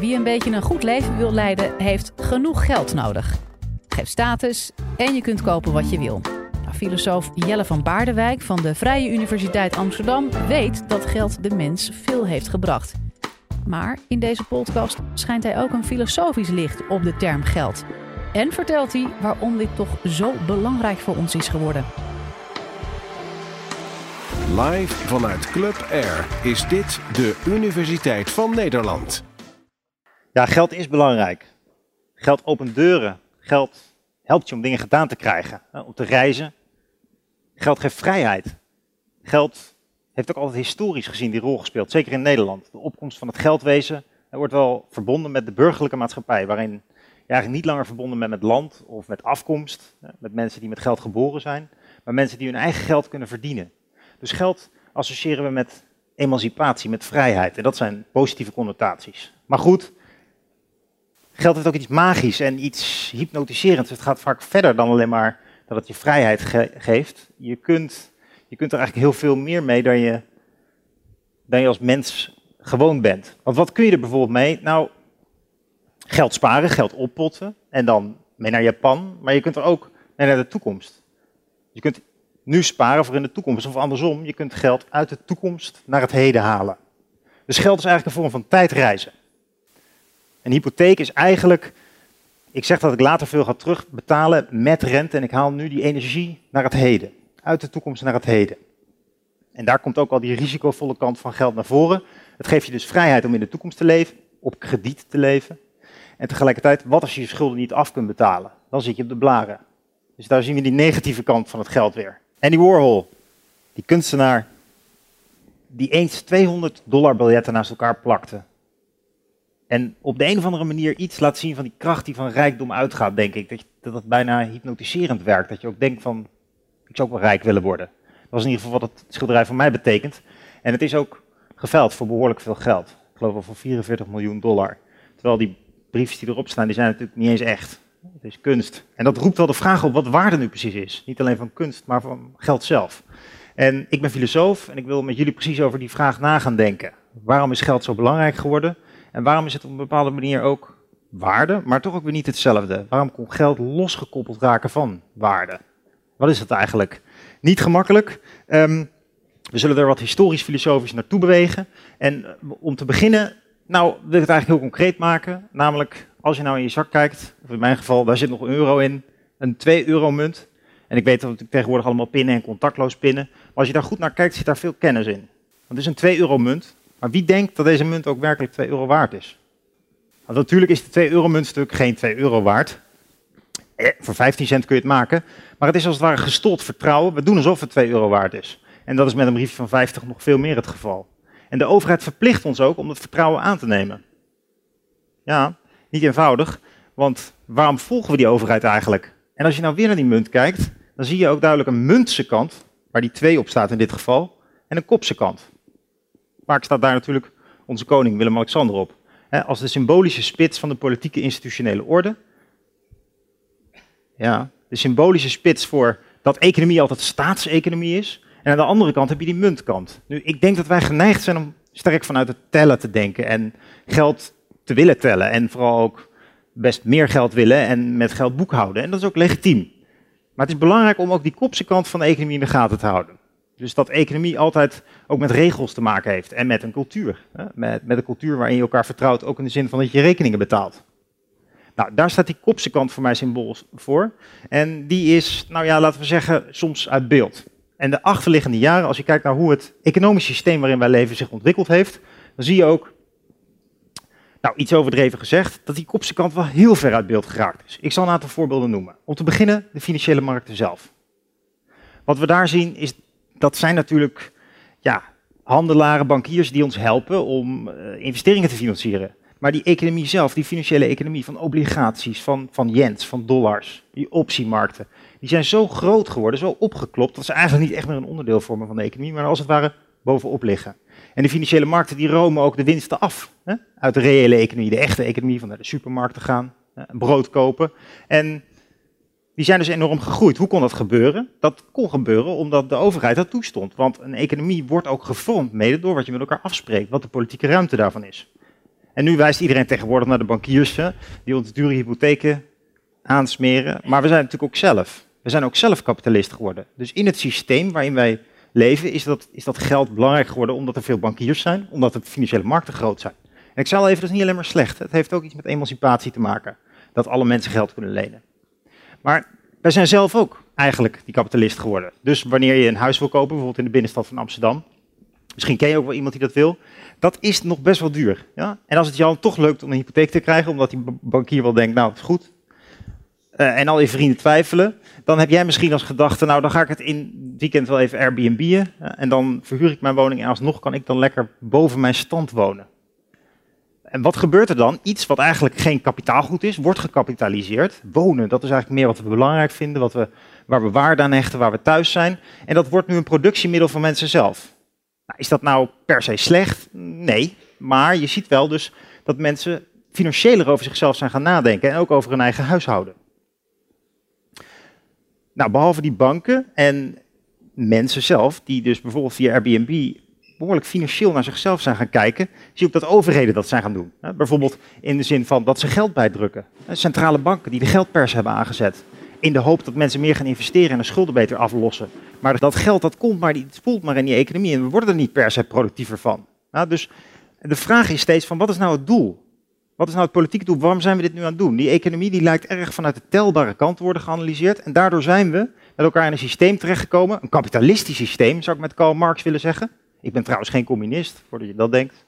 Wie een beetje een goed leven wil leiden, heeft genoeg geld nodig. Geef status en je kunt kopen wat je wil. Nou, filosoof Jelle van Baardewijk van de Vrije Universiteit Amsterdam weet dat geld de mens veel heeft gebracht. Maar in deze podcast schijnt hij ook een filosofisch licht op de term geld. En vertelt hij waarom dit toch zo belangrijk voor ons is geworden. Live vanuit Club Air is dit de Universiteit van Nederland. Ja, geld is belangrijk. Geld opent deuren. Geld helpt je om dingen gedaan te krijgen, om te reizen. Geld geeft vrijheid. Geld heeft ook altijd historisch gezien die rol gespeeld, zeker in Nederland. De opkomst van het geldwezen wordt wel verbonden met de burgerlijke maatschappij, waarin je eigenlijk niet langer verbonden bent met land of met afkomst, met mensen die met geld geboren zijn, maar mensen die hun eigen geld kunnen verdienen. Dus geld associëren we met emancipatie, met vrijheid. En dat zijn positieve connotaties. Maar goed, geld heeft ook iets magisch en iets hypnotiserends. Het gaat vaak verder dan alleen maar dat het je vrijheid geeft. Je kunt, je kunt er eigenlijk heel veel meer mee dan je, dan je als mens gewoon bent. Want wat kun je er bijvoorbeeld mee? Nou, geld sparen, geld oppotten en dan mee naar Japan. Maar je kunt er ook mee naar de toekomst. Je kunt nu sparen voor in de toekomst. Of andersom, je kunt geld uit de toekomst naar het heden halen. Dus geld is eigenlijk een vorm van tijdreizen. Een hypotheek is eigenlijk, ik zeg dat ik later veel ga terugbetalen met rente en ik haal nu die energie naar het heden. Uit de toekomst naar het heden. En daar komt ook al die risicovolle kant van geld naar voren. Het geeft je dus vrijheid om in de toekomst te leven, op krediet te leven. En tegelijkertijd, wat als je je schulden niet af kunt betalen? Dan zit je op de blaren. Dus daar zien we die negatieve kant van het geld weer. Andy Warhol, die kunstenaar die eens 200 dollar biljetten naast elkaar plakte. En op de een of andere manier iets laat zien van die kracht die van rijkdom uitgaat, denk ik. Dat, dat bijna hypnotiserend werkt. Dat je ook denkt van, ik zou ook wel rijk willen worden. Dat is in ieder geval wat het schilderij voor mij betekent. En het is ook geveld voor behoorlijk veel geld. Ik geloof wel voor 44 miljoen dollar. Terwijl die briefjes die erop staan, die zijn natuurlijk niet eens echt. Het is kunst. En dat roept wel de vraag op wat waarde nu precies is. Niet alleen van kunst, maar van geld zelf. En ik ben filosoof en ik wil met jullie precies over die vraag na gaan denken. Waarom is geld zo belangrijk geworden? En waarom is het op een bepaalde manier ook waarde, maar toch ook weer niet hetzelfde? Waarom kon geld losgekoppeld raken van waarde? Wat is dat eigenlijk? Niet gemakkelijk. Um, we zullen er wat historisch-filosofisch naartoe bewegen. En eh, om te beginnen, nou, wil ik het eigenlijk heel concreet maken. Namelijk, als je nou in je zak kijkt, of in mijn geval, daar zit nog een euro in, een 2 euro munt. En ik weet dat we tegenwoordig allemaal pinnen en contactloos pinnen. Maar als je daar goed naar kijkt, zit daar veel kennis in. Want is een 2 euro munt. Maar wie denkt dat deze munt ook werkelijk 2 euro waard is? Want natuurlijk is de 2 euro muntstuk geen 2 euro waard. Eh, voor 15 cent kun je het maken. Maar het is als het ware gestold vertrouwen. We doen alsof het 2 euro waard is. En dat is met een briefje van 50 nog veel meer het geval. En de overheid verplicht ons ook om dat vertrouwen aan te nemen. Ja, niet eenvoudig, want waarom volgen we die overheid eigenlijk? En als je nou weer naar die munt kijkt, dan zie je ook duidelijk een muntse kant, waar die 2 op staat in dit geval, en een kopse kant. Vaak staat daar natuurlijk onze koning Willem-Alexander op. Als de symbolische spits van de politieke institutionele orde. Ja, de symbolische spits voor dat economie altijd staatseconomie is. En aan de andere kant heb je die muntkant. Nu, ik denk dat wij geneigd zijn om sterk vanuit het tellen te denken en geld te willen tellen. En vooral ook best meer geld willen en met geld boekhouden. En dat is ook legitiem. Maar het is belangrijk om ook die kopse kant van de economie in de gaten te houden. Dus dat economie altijd ook met regels te maken heeft en met een cultuur. Met, met een cultuur waarin je elkaar vertrouwt, ook in de zin van dat je rekeningen betaalt. Nou, daar staat die kopse kant voor mij symbool voor. En die is, nou ja, laten we zeggen, soms uit beeld. En de achterliggende jaren, als je kijkt naar hoe het economisch systeem waarin wij leven zich ontwikkeld heeft, dan zie je ook, nou iets overdreven gezegd, dat die kopse kant wel heel ver uit beeld geraakt is. Ik zal een aantal voorbeelden noemen. Om te beginnen de financiële markten zelf. Wat we daar zien is dat zijn natuurlijk ja, handelaren, bankiers die ons helpen om uh, investeringen te financieren. Maar die economie zelf, die financiële economie van obligaties, van, van yens, van dollars, die optiemarkten, die zijn zo groot geworden, zo opgeklopt, dat ze eigenlijk niet echt meer een onderdeel vormen van de economie, maar als het ware bovenop liggen. En de financiële markten die romen ook de winsten af hè, uit de reële economie, de echte economie, van naar de supermarkt te gaan, brood kopen. En die zijn dus enorm gegroeid. Hoe kon dat gebeuren? Dat kon gebeuren omdat de overheid dat toestond. Want een economie wordt ook gevormd mede door wat je met elkaar afspreekt, wat de politieke ruimte daarvan is. En nu wijst iedereen tegenwoordig naar de bankiers die ons dure hypotheken aansmeren. Maar we zijn natuurlijk ook zelf. We zijn ook zelf kapitalist geworden. Dus in het systeem waarin wij leven is dat, is dat geld belangrijk geworden omdat er veel bankiers zijn, omdat de financiële markten groot zijn. En ik zal even, dat is niet alleen maar slecht. Het heeft ook iets met emancipatie te maken. Dat alle mensen geld kunnen lenen. Maar wij zijn zelf ook eigenlijk die kapitalist geworden. Dus wanneer je een huis wil kopen, bijvoorbeeld in de binnenstad van Amsterdam, misschien ken je ook wel iemand die dat wil, dat is nog best wel duur. Ja? En als het jou toch lukt om een hypotheek te krijgen, omdat die bankier wel denkt, nou het is goed, uh, en al je vrienden twijfelen, dan heb jij misschien als gedachte, nou dan ga ik het in het weekend wel even Airbnb'en en dan verhuur ik mijn woning en alsnog kan ik dan lekker boven mijn stand wonen. En wat gebeurt er dan? Iets wat eigenlijk geen kapitaalgoed is, wordt gecapitaliseerd. Wonen, dat is eigenlijk meer wat we belangrijk vinden, wat we, waar we waarde aan hechten, waar we thuis zijn. En dat wordt nu een productiemiddel van mensen zelf. Nou, is dat nou per se slecht? Nee, maar je ziet wel dus dat mensen financieler over zichzelf zijn gaan nadenken en ook over hun eigen huishouden. Nou, behalve die banken en mensen zelf, die dus bijvoorbeeld via Airbnb behoorlijk financieel naar zichzelf zijn gaan kijken, zie ook dat overheden dat zijn gaan doen. Bijvoorbeeld in de zin van dat ze geld bijdrukken. Centrale banken die de geldpers hebben aangezet. In de hoop dat mensen meer gaan investeren en de schulden beter aflossen. Maar dat geld dat komt maar, het spoelt maar in die economie en we worden er niet per se productiever van. dus de vraag is steeds van wat is nou het doel? Wat is nou het politieke doel? Waarom zijn we dit nu aan het doen? Die economie die lijkt erg vanuit de telbare kant te worden geanalyseerd. En daardoor zijn we met elkaar in een systeem terechtgekomen. Een kapitalistisch systeem, zou ik met Karl Marx willen zeggen. Ik ben trouwens geen communist, voordat je dat denkt.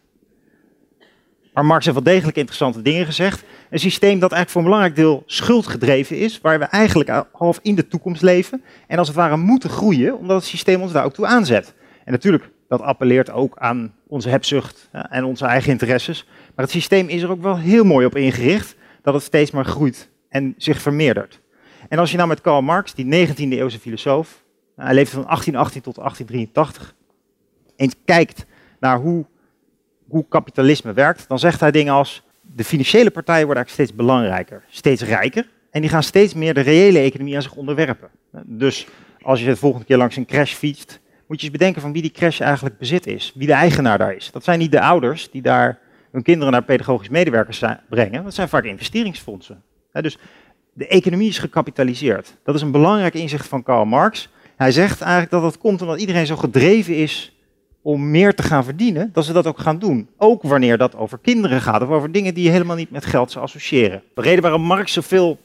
Maar Marx heeft wel degelijk interessante dingen gezegd. Een systeem dat eigenlijk voor een belangrijk deel schuldgedreven is, waar we eigenlijk half in de toekomst leven en als het ware moeten groeien, omdat het systeem ons daar ook toe aanzet. En natuurlijk, dat appelleert ook aan onze hebzucht en onze eigen interesses. Maar het systeem is er ook wel heel mooi op ingericht dat het steeds maar groeit en zich vermeerdert. En als je nou met Karl Marx, die 19e eeuwse filosoof, hij leefde van 1818 tot 1883, eens kijkt naar hoe, kapitalisme werkt, dan zegt hij dingen als de financiële partijen worden eigenlijk steeds belangrijker, steeds rijker en die gaan steeds meer de reële economie aan zich onderwerpen. Dus als je de volgende keer langs een crash fietst, moet je eens bedenken van wie die crash eigenlijk bezit is, wie de eigenaar daar is. Dat zijn niet de ouders die daar hun kinderen naar pedagogisch medewerkers brengen, dat zijn vaak investeringsfondsen. Dus de economie is gecapitaliseerd. Dat is een belangrijk inzicht van Karl Marx. Hij zegt eigenlijk dat dat komt omdat iedereen zo gedreven is om meer te gaan verdienen, dat ze dat ook gaan doen. Ook wanneer dat over kinderen gaat of over dingen die je helemaal niet met geld zou associëren. De reden waarom Marx zoveel,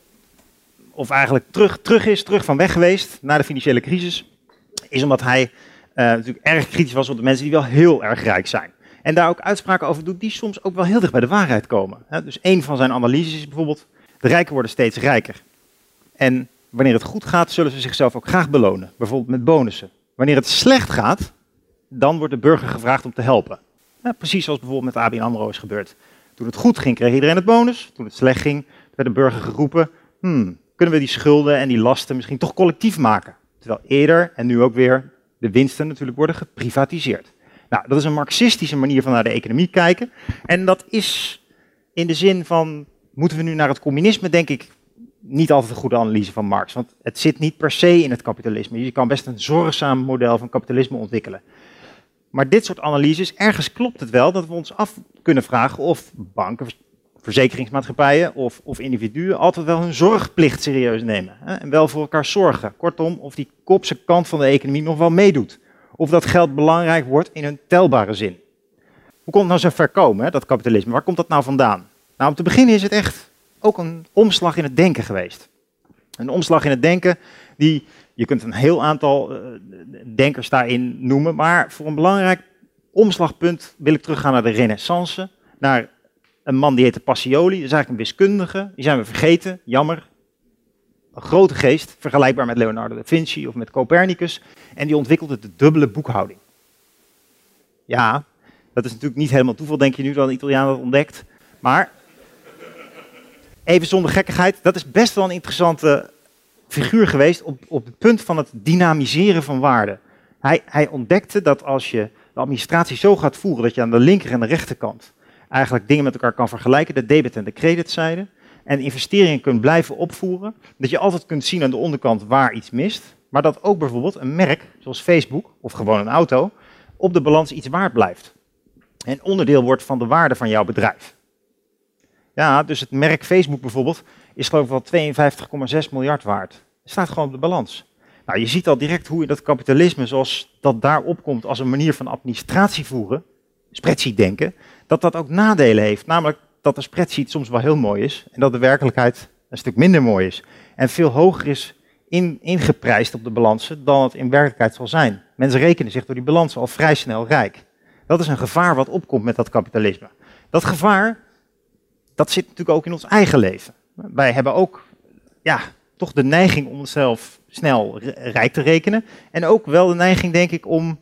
of eigenlijk terug, terug is, terug van weg geweest na de financiële crisis, is omdat hij uh, natuurlijk erg kritisch was op de mensen die wel heel erg rijk zijn. En daar ook uitspraken over doet die soms ook wel heel dicht bij de waarheid komen. Dus een van zijn analyses is bijvoorbeeld, de rijken worden steeds rijker. En wanneer het goed gaat, zullen ze zichzelf ook graag belonen. Bijvoorbeeld met bonussen. Wanneer het slecht gaat, dan wordt de burger gevraagd om te helpen. precies zoals bijvoorbeeld met ABN AMRO is gebeurd. Toen het goed ging, kreeg iedereen het bonus. Toen het slecht ging, werd de burger geroepen, hmm, kunnen we die schulden en die lasten misschien toch collectief maken? Terwijl eerder en nu ook weer de winsten natuurlijk worden geprivatiseerd. Nou, dat is een marxistische manier van naar de economie kijken. En dat is in de zin van, moeten we nu naar het communisme, denk ik, niet altijd een goede analyse van Marx. Want het zit niet per se in het kapitalisme. Je kan best een zorgzaam model van kapitalisme ontwikkelen. Maar dit soort analyses, ergens klopt het wel dat we ons af kunnen vragen of banken, verzekeringsmaatschappijen of, of individuen altijd wel hun zorgplicht serieus nemen. Hè, en wel voor elkaar zorgen. Kortom, of die kopse kant van de economie nog wel meedoet. Of dat geld belangrijk wordt in een telbare zin. Hoe komt het nou zo ver komen, hè, dat kapitalisme? Waar komt dat nou vandaan? Nou, om te beginnen is het echt ook een omslag in het denken geweest. Een omslag in het denken die je kunt een heel aantal uh, denkers daarin noemen, maar voor een belangrijk omslagpunt wil ik teruggaan naar de renaissance, naar een man die heette Pacioli, dat is eigenlijk een wiskundige, die zijn we vergeten, jammer. Een grote geest, vergelijkbaar met Leonardo da Vinci of met Copernicus, en die ontwikkelde de dubbele boekhouding. Ja, dat is natuurlijk niet helemaal toeval, denk je nu, dat een Italiaan dat ontdekt, maar even zonder gekkigheid, dat is best wel een interessante figuur geweest op, op het punt van het dynamiseren van waarde. Hij, hij ontdekte dat als je de administratie zo gaat voeren dat je aan de linker en de rechterkant eigenlijk dingen met elkaar kan vergelijken, de debit en de creditzijde, en investeringen kunt blijven opvoeren, dat je altijd kunt zien aan de onderkant waar iets mist, maar dat ook bijvoorbeeld een merk, zoals Facebook of gewoon een auto, op de balans iets waard blijft. En onderdeel wordt van de waarde van jouw bedrijf. Ja, dus het merk Facebook bijvoorbeeld is geloof ik wel 52,6 miljard waard. Het staat gewoon op de balans. Nou, je ziet al direct hoe je dat kapitalisme, zoals dat daar opkomt als een manier van administratie voeren, spreadsheet denken, dat dat ook nadelen heeft. Namelijk dat een spreadsheet soms wel heel mooi is en dat de werkelijkheid een stuk minder mooi is. En veel hoger is in, ingeprijsd op de balansen dan het in werkelijkheid zal zijn. Mensen rekenen zich door die balansen al vrij snel rijk. Dat is een gevaar wat opkomt met dat kapitalisme. Dat gevaar, dat zit natuurlijk ook in ons eigen leven. Wij hebben ook, ja, toch de neiging om onszelf snel rijk te rekenen. En ook wel de neiging, denk ik, om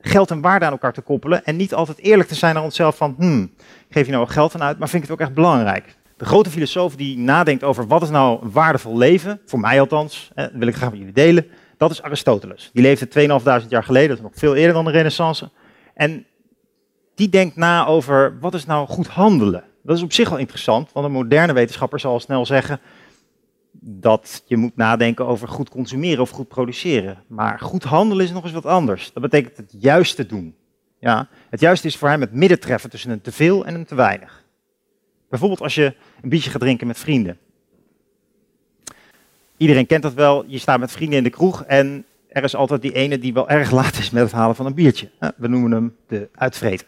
geld en waarde aan elkaar te koppelen. En niet altijd eerlijk te zijn naar onszelf van, hmm, geef je nou geld aan uit, maar vind ik het ook echt belangrijk. De grote filosoof die nadenkt over wat is nou een waardevol leven, voor mij althans, hè, wil ik graag met jullie delen, dat is Aristoteles. Die leefde 2500 jaar geleden, dat is nog veel eerder dan de renaissance. En die denkt na over wat is nou goed handelen. Dat is op zich wel interessant, want een moderne wetenschapper zal snel zeggen dat je moet nadenken over goed consumeren of goed produceren. Maar goed handelen is nog eens wat anders. Dat betekent het juiste doen. Ja, het juiste is voor hem het midden treffen tussen een teveel en een te weinig. Bijvoorbeeld als je een biertje gaat drinken met vrienden. Iedereen kent dat wel. Je staat met vrienden in de kroeg en er is altijd die ene die wel erg laat is met het halen van een biertje. We noemen hem de uitvreter.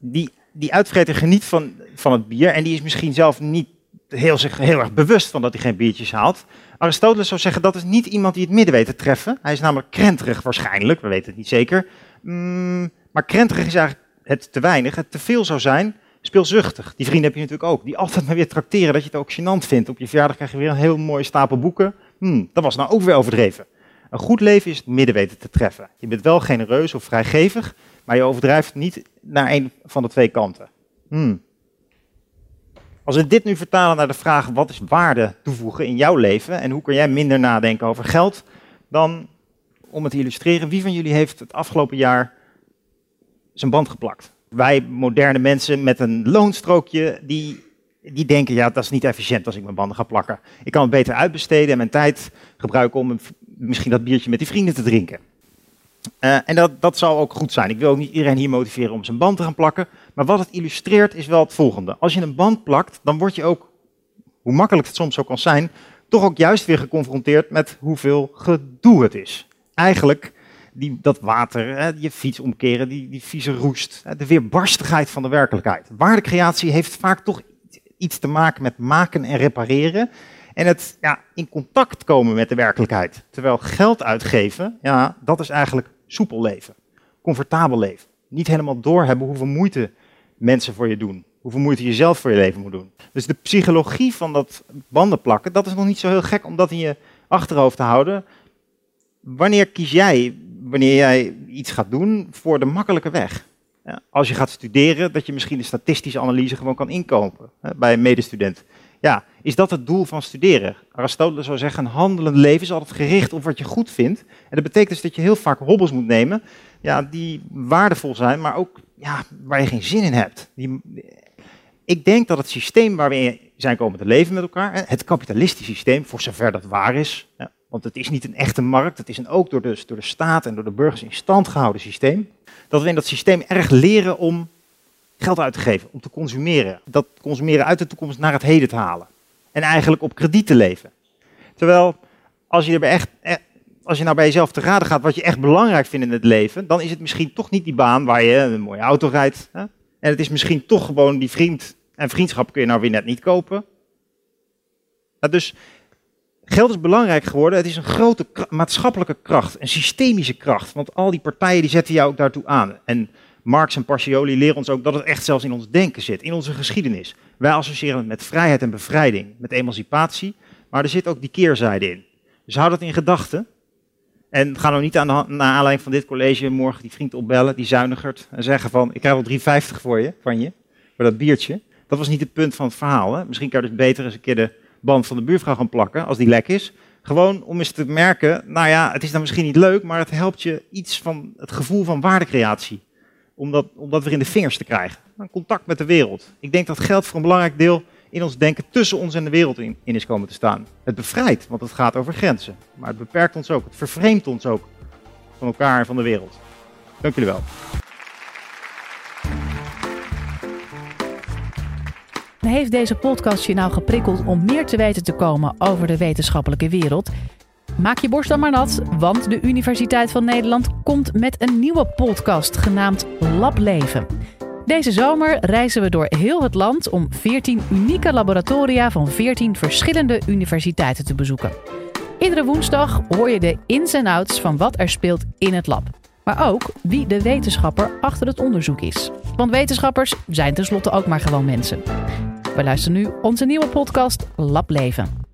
Die, die uitvreter geniet van, van het bier en die is misschien zelf niet heel, zich heel erg bewust van dat hij geen biertjes haalt. Aristoteles zou zeggen dat is niet iemand die het midden weet te treffen. Hij is namelijk krenterig waarschijnlijk, we weten het niet zeker. Mm, maar krenterig is eigenlijk het te weinig. Het te veel zou zijn speelzuchtig. Die vrienden heb je natuurlijk ook. Die altijd maar weer trakteren dat je het ook gênant vindt. Op je verjaardag krijg je weer een heel mooie stapel boeken. Hmm, dat was nou ook weer overdreven. Een goed leven is het midden weten te treffen. Je bent wel genereus of vrijgevig, maar je overdrijft niet naar een van de twee kanten. Hmm. Als we dit nu vertalen naar de vraag wat is waarde toevoegen in jouw leven en hoe kun jij minder nadenken over geld, dan om het te illustreren, wie van jullie heeft het afgelopen jaar zijn band geplakt? Wij moderne mensen met een loonstrookje, die, die denken, ja, dat is niet efficiënt als ik mijn banden ga plakken. Ik kan het beter uitbesteden en mijn tijd gebruiken om misschien dat biertje met die vrienden te drinken. Uh, en dat, dat zal ook goed zijn. Ik wil ook niet iedereen hier motiveren om zijn band te gaan plakken. Maar wat het illustreert is wel het volgende. Als je een band plakt, dan word je ook, hoe makkelijk het soms ook kan zijn, toch ook juist weer geconfronteerd met hoeveel gedoe het is. Eigenlijk die, dat water, hè, je fiets omkeren, die, die vieze roest, hè, de weerbarstigheid van de werkelijkheid. Waardecreatie heeft vaak toch iets te maken met maken en repareren. En het ja, in contact komen met de werkelijkheid. Terwijl geld uitgeven, ja, dat is eigenlijk soepel leven. Comfortabel leven. Niet helemaal doorhebben hoeveel moeite mensen voor je doen. Hoeveel moeite je zelf voor je leven moet doen. Dus de psychologie van dat banden plakken, dat is nog niet zo heel gek om dat in je achterhoofd te houden. Wanneer kies jij, wanneer jij iets gaat doen, voor de makkelijke weg? Als je gaat studeren, dat je misschien de statistische analyse gewoon kan inkopen bij een medestudent. Ja, is dat het doel van studeren? Aristoteles zou zeggen, een handelend leven is altijd gericht op wat je goed vindt. En dat betekent dus dat je heel vaak hobbels moet nemen, ja, die waardevol zijn, maar ook ja, waar je geen zin in hebt. Die, ik denk dat het systeem waar we in zijn komen te leven met elkaar, het kapitalistische systeem, voor zover dat waar is, ja, want het is niet een echte markt, het is een ook door door de staat en door de burgers in stand gehouden systeem, dat we in dat systeem erg leren om geld uit te geven, om te consumeren. Dat consumeren uit de toekomst naar het heden te halen. En eigenlijk op krediet te leven. Terwijl, als je, er echt, eh, als je nou bij jezelf te raden gaat wat je echt belangrijk vindt in het leven, dan is het misschien toch niet die baan waar je een mooie auto rijdt. Hè? En het is misschien toch gewoon die vriend. En vriendschap kun je nou weer net niet kopen. Dus geld is belangrijk geworden. Het is een grote maatschappelijke kracht, een systemische kracht. Want al die partijen die zetten jou ook daartoe aan. En Marx en Pacioli leren ons ook dat het echt zelfs in ons denken zit, in onze geschiedenis. Wij associëren het met vrijheid en bevrijding, met emancipatie, maar er zit ook die keerzijde in. Dus hou dat in gedachten. En ga nou niet aan de, naar aanleiding van dit college morgen die vriend opbellen, die zuinigert, en zeggen van, ik krijg wel 3,50 voor je, van je, voor dat biertje. Dat was niet het punt van het verhaal. Hè? Misschien kan je dus beter eens een keer de band van de buurvrouw gaan plakken, als die lek is. Gewoon om eens te merken, nou ja, het is dan misschien niet leuk, maar het helpt je iets van het gevoel van waardecreatie om dat, om in de vingers te krijgen. Contact met de wereld. Ik denk dat geld voor een belangrijk deel in ons denken tussen ons en de wereld in, in is komen te staan. Het bevrijdt, want het gaat over grenzen. Maar het beperkt ons ook, het vervreemdt ons ook van elkaar en van de wereld. Dank jullie wel. heeft deze podcast je nou geprikkeld om meer te weten te komen over de wetenschappelijke wereld? Maak je borst dan maar nat, want de Universiteit van Nederland komt met een nieuwe podcast genaamd Lableven. Deze zomer reizen we door heel het land om 14 unieke laboratoria van 14 verschillende universiteiten te bezoeken. Iedere woensdag hoor je de ins en outs van wat er speelt in het lab. Maar ook wie de wetenschapper achter het onderzoek is. Want wetenschappers zijn tenslotte ook maar gewoon mensen. We luisteren nu onze nieuwe podcast Lableven.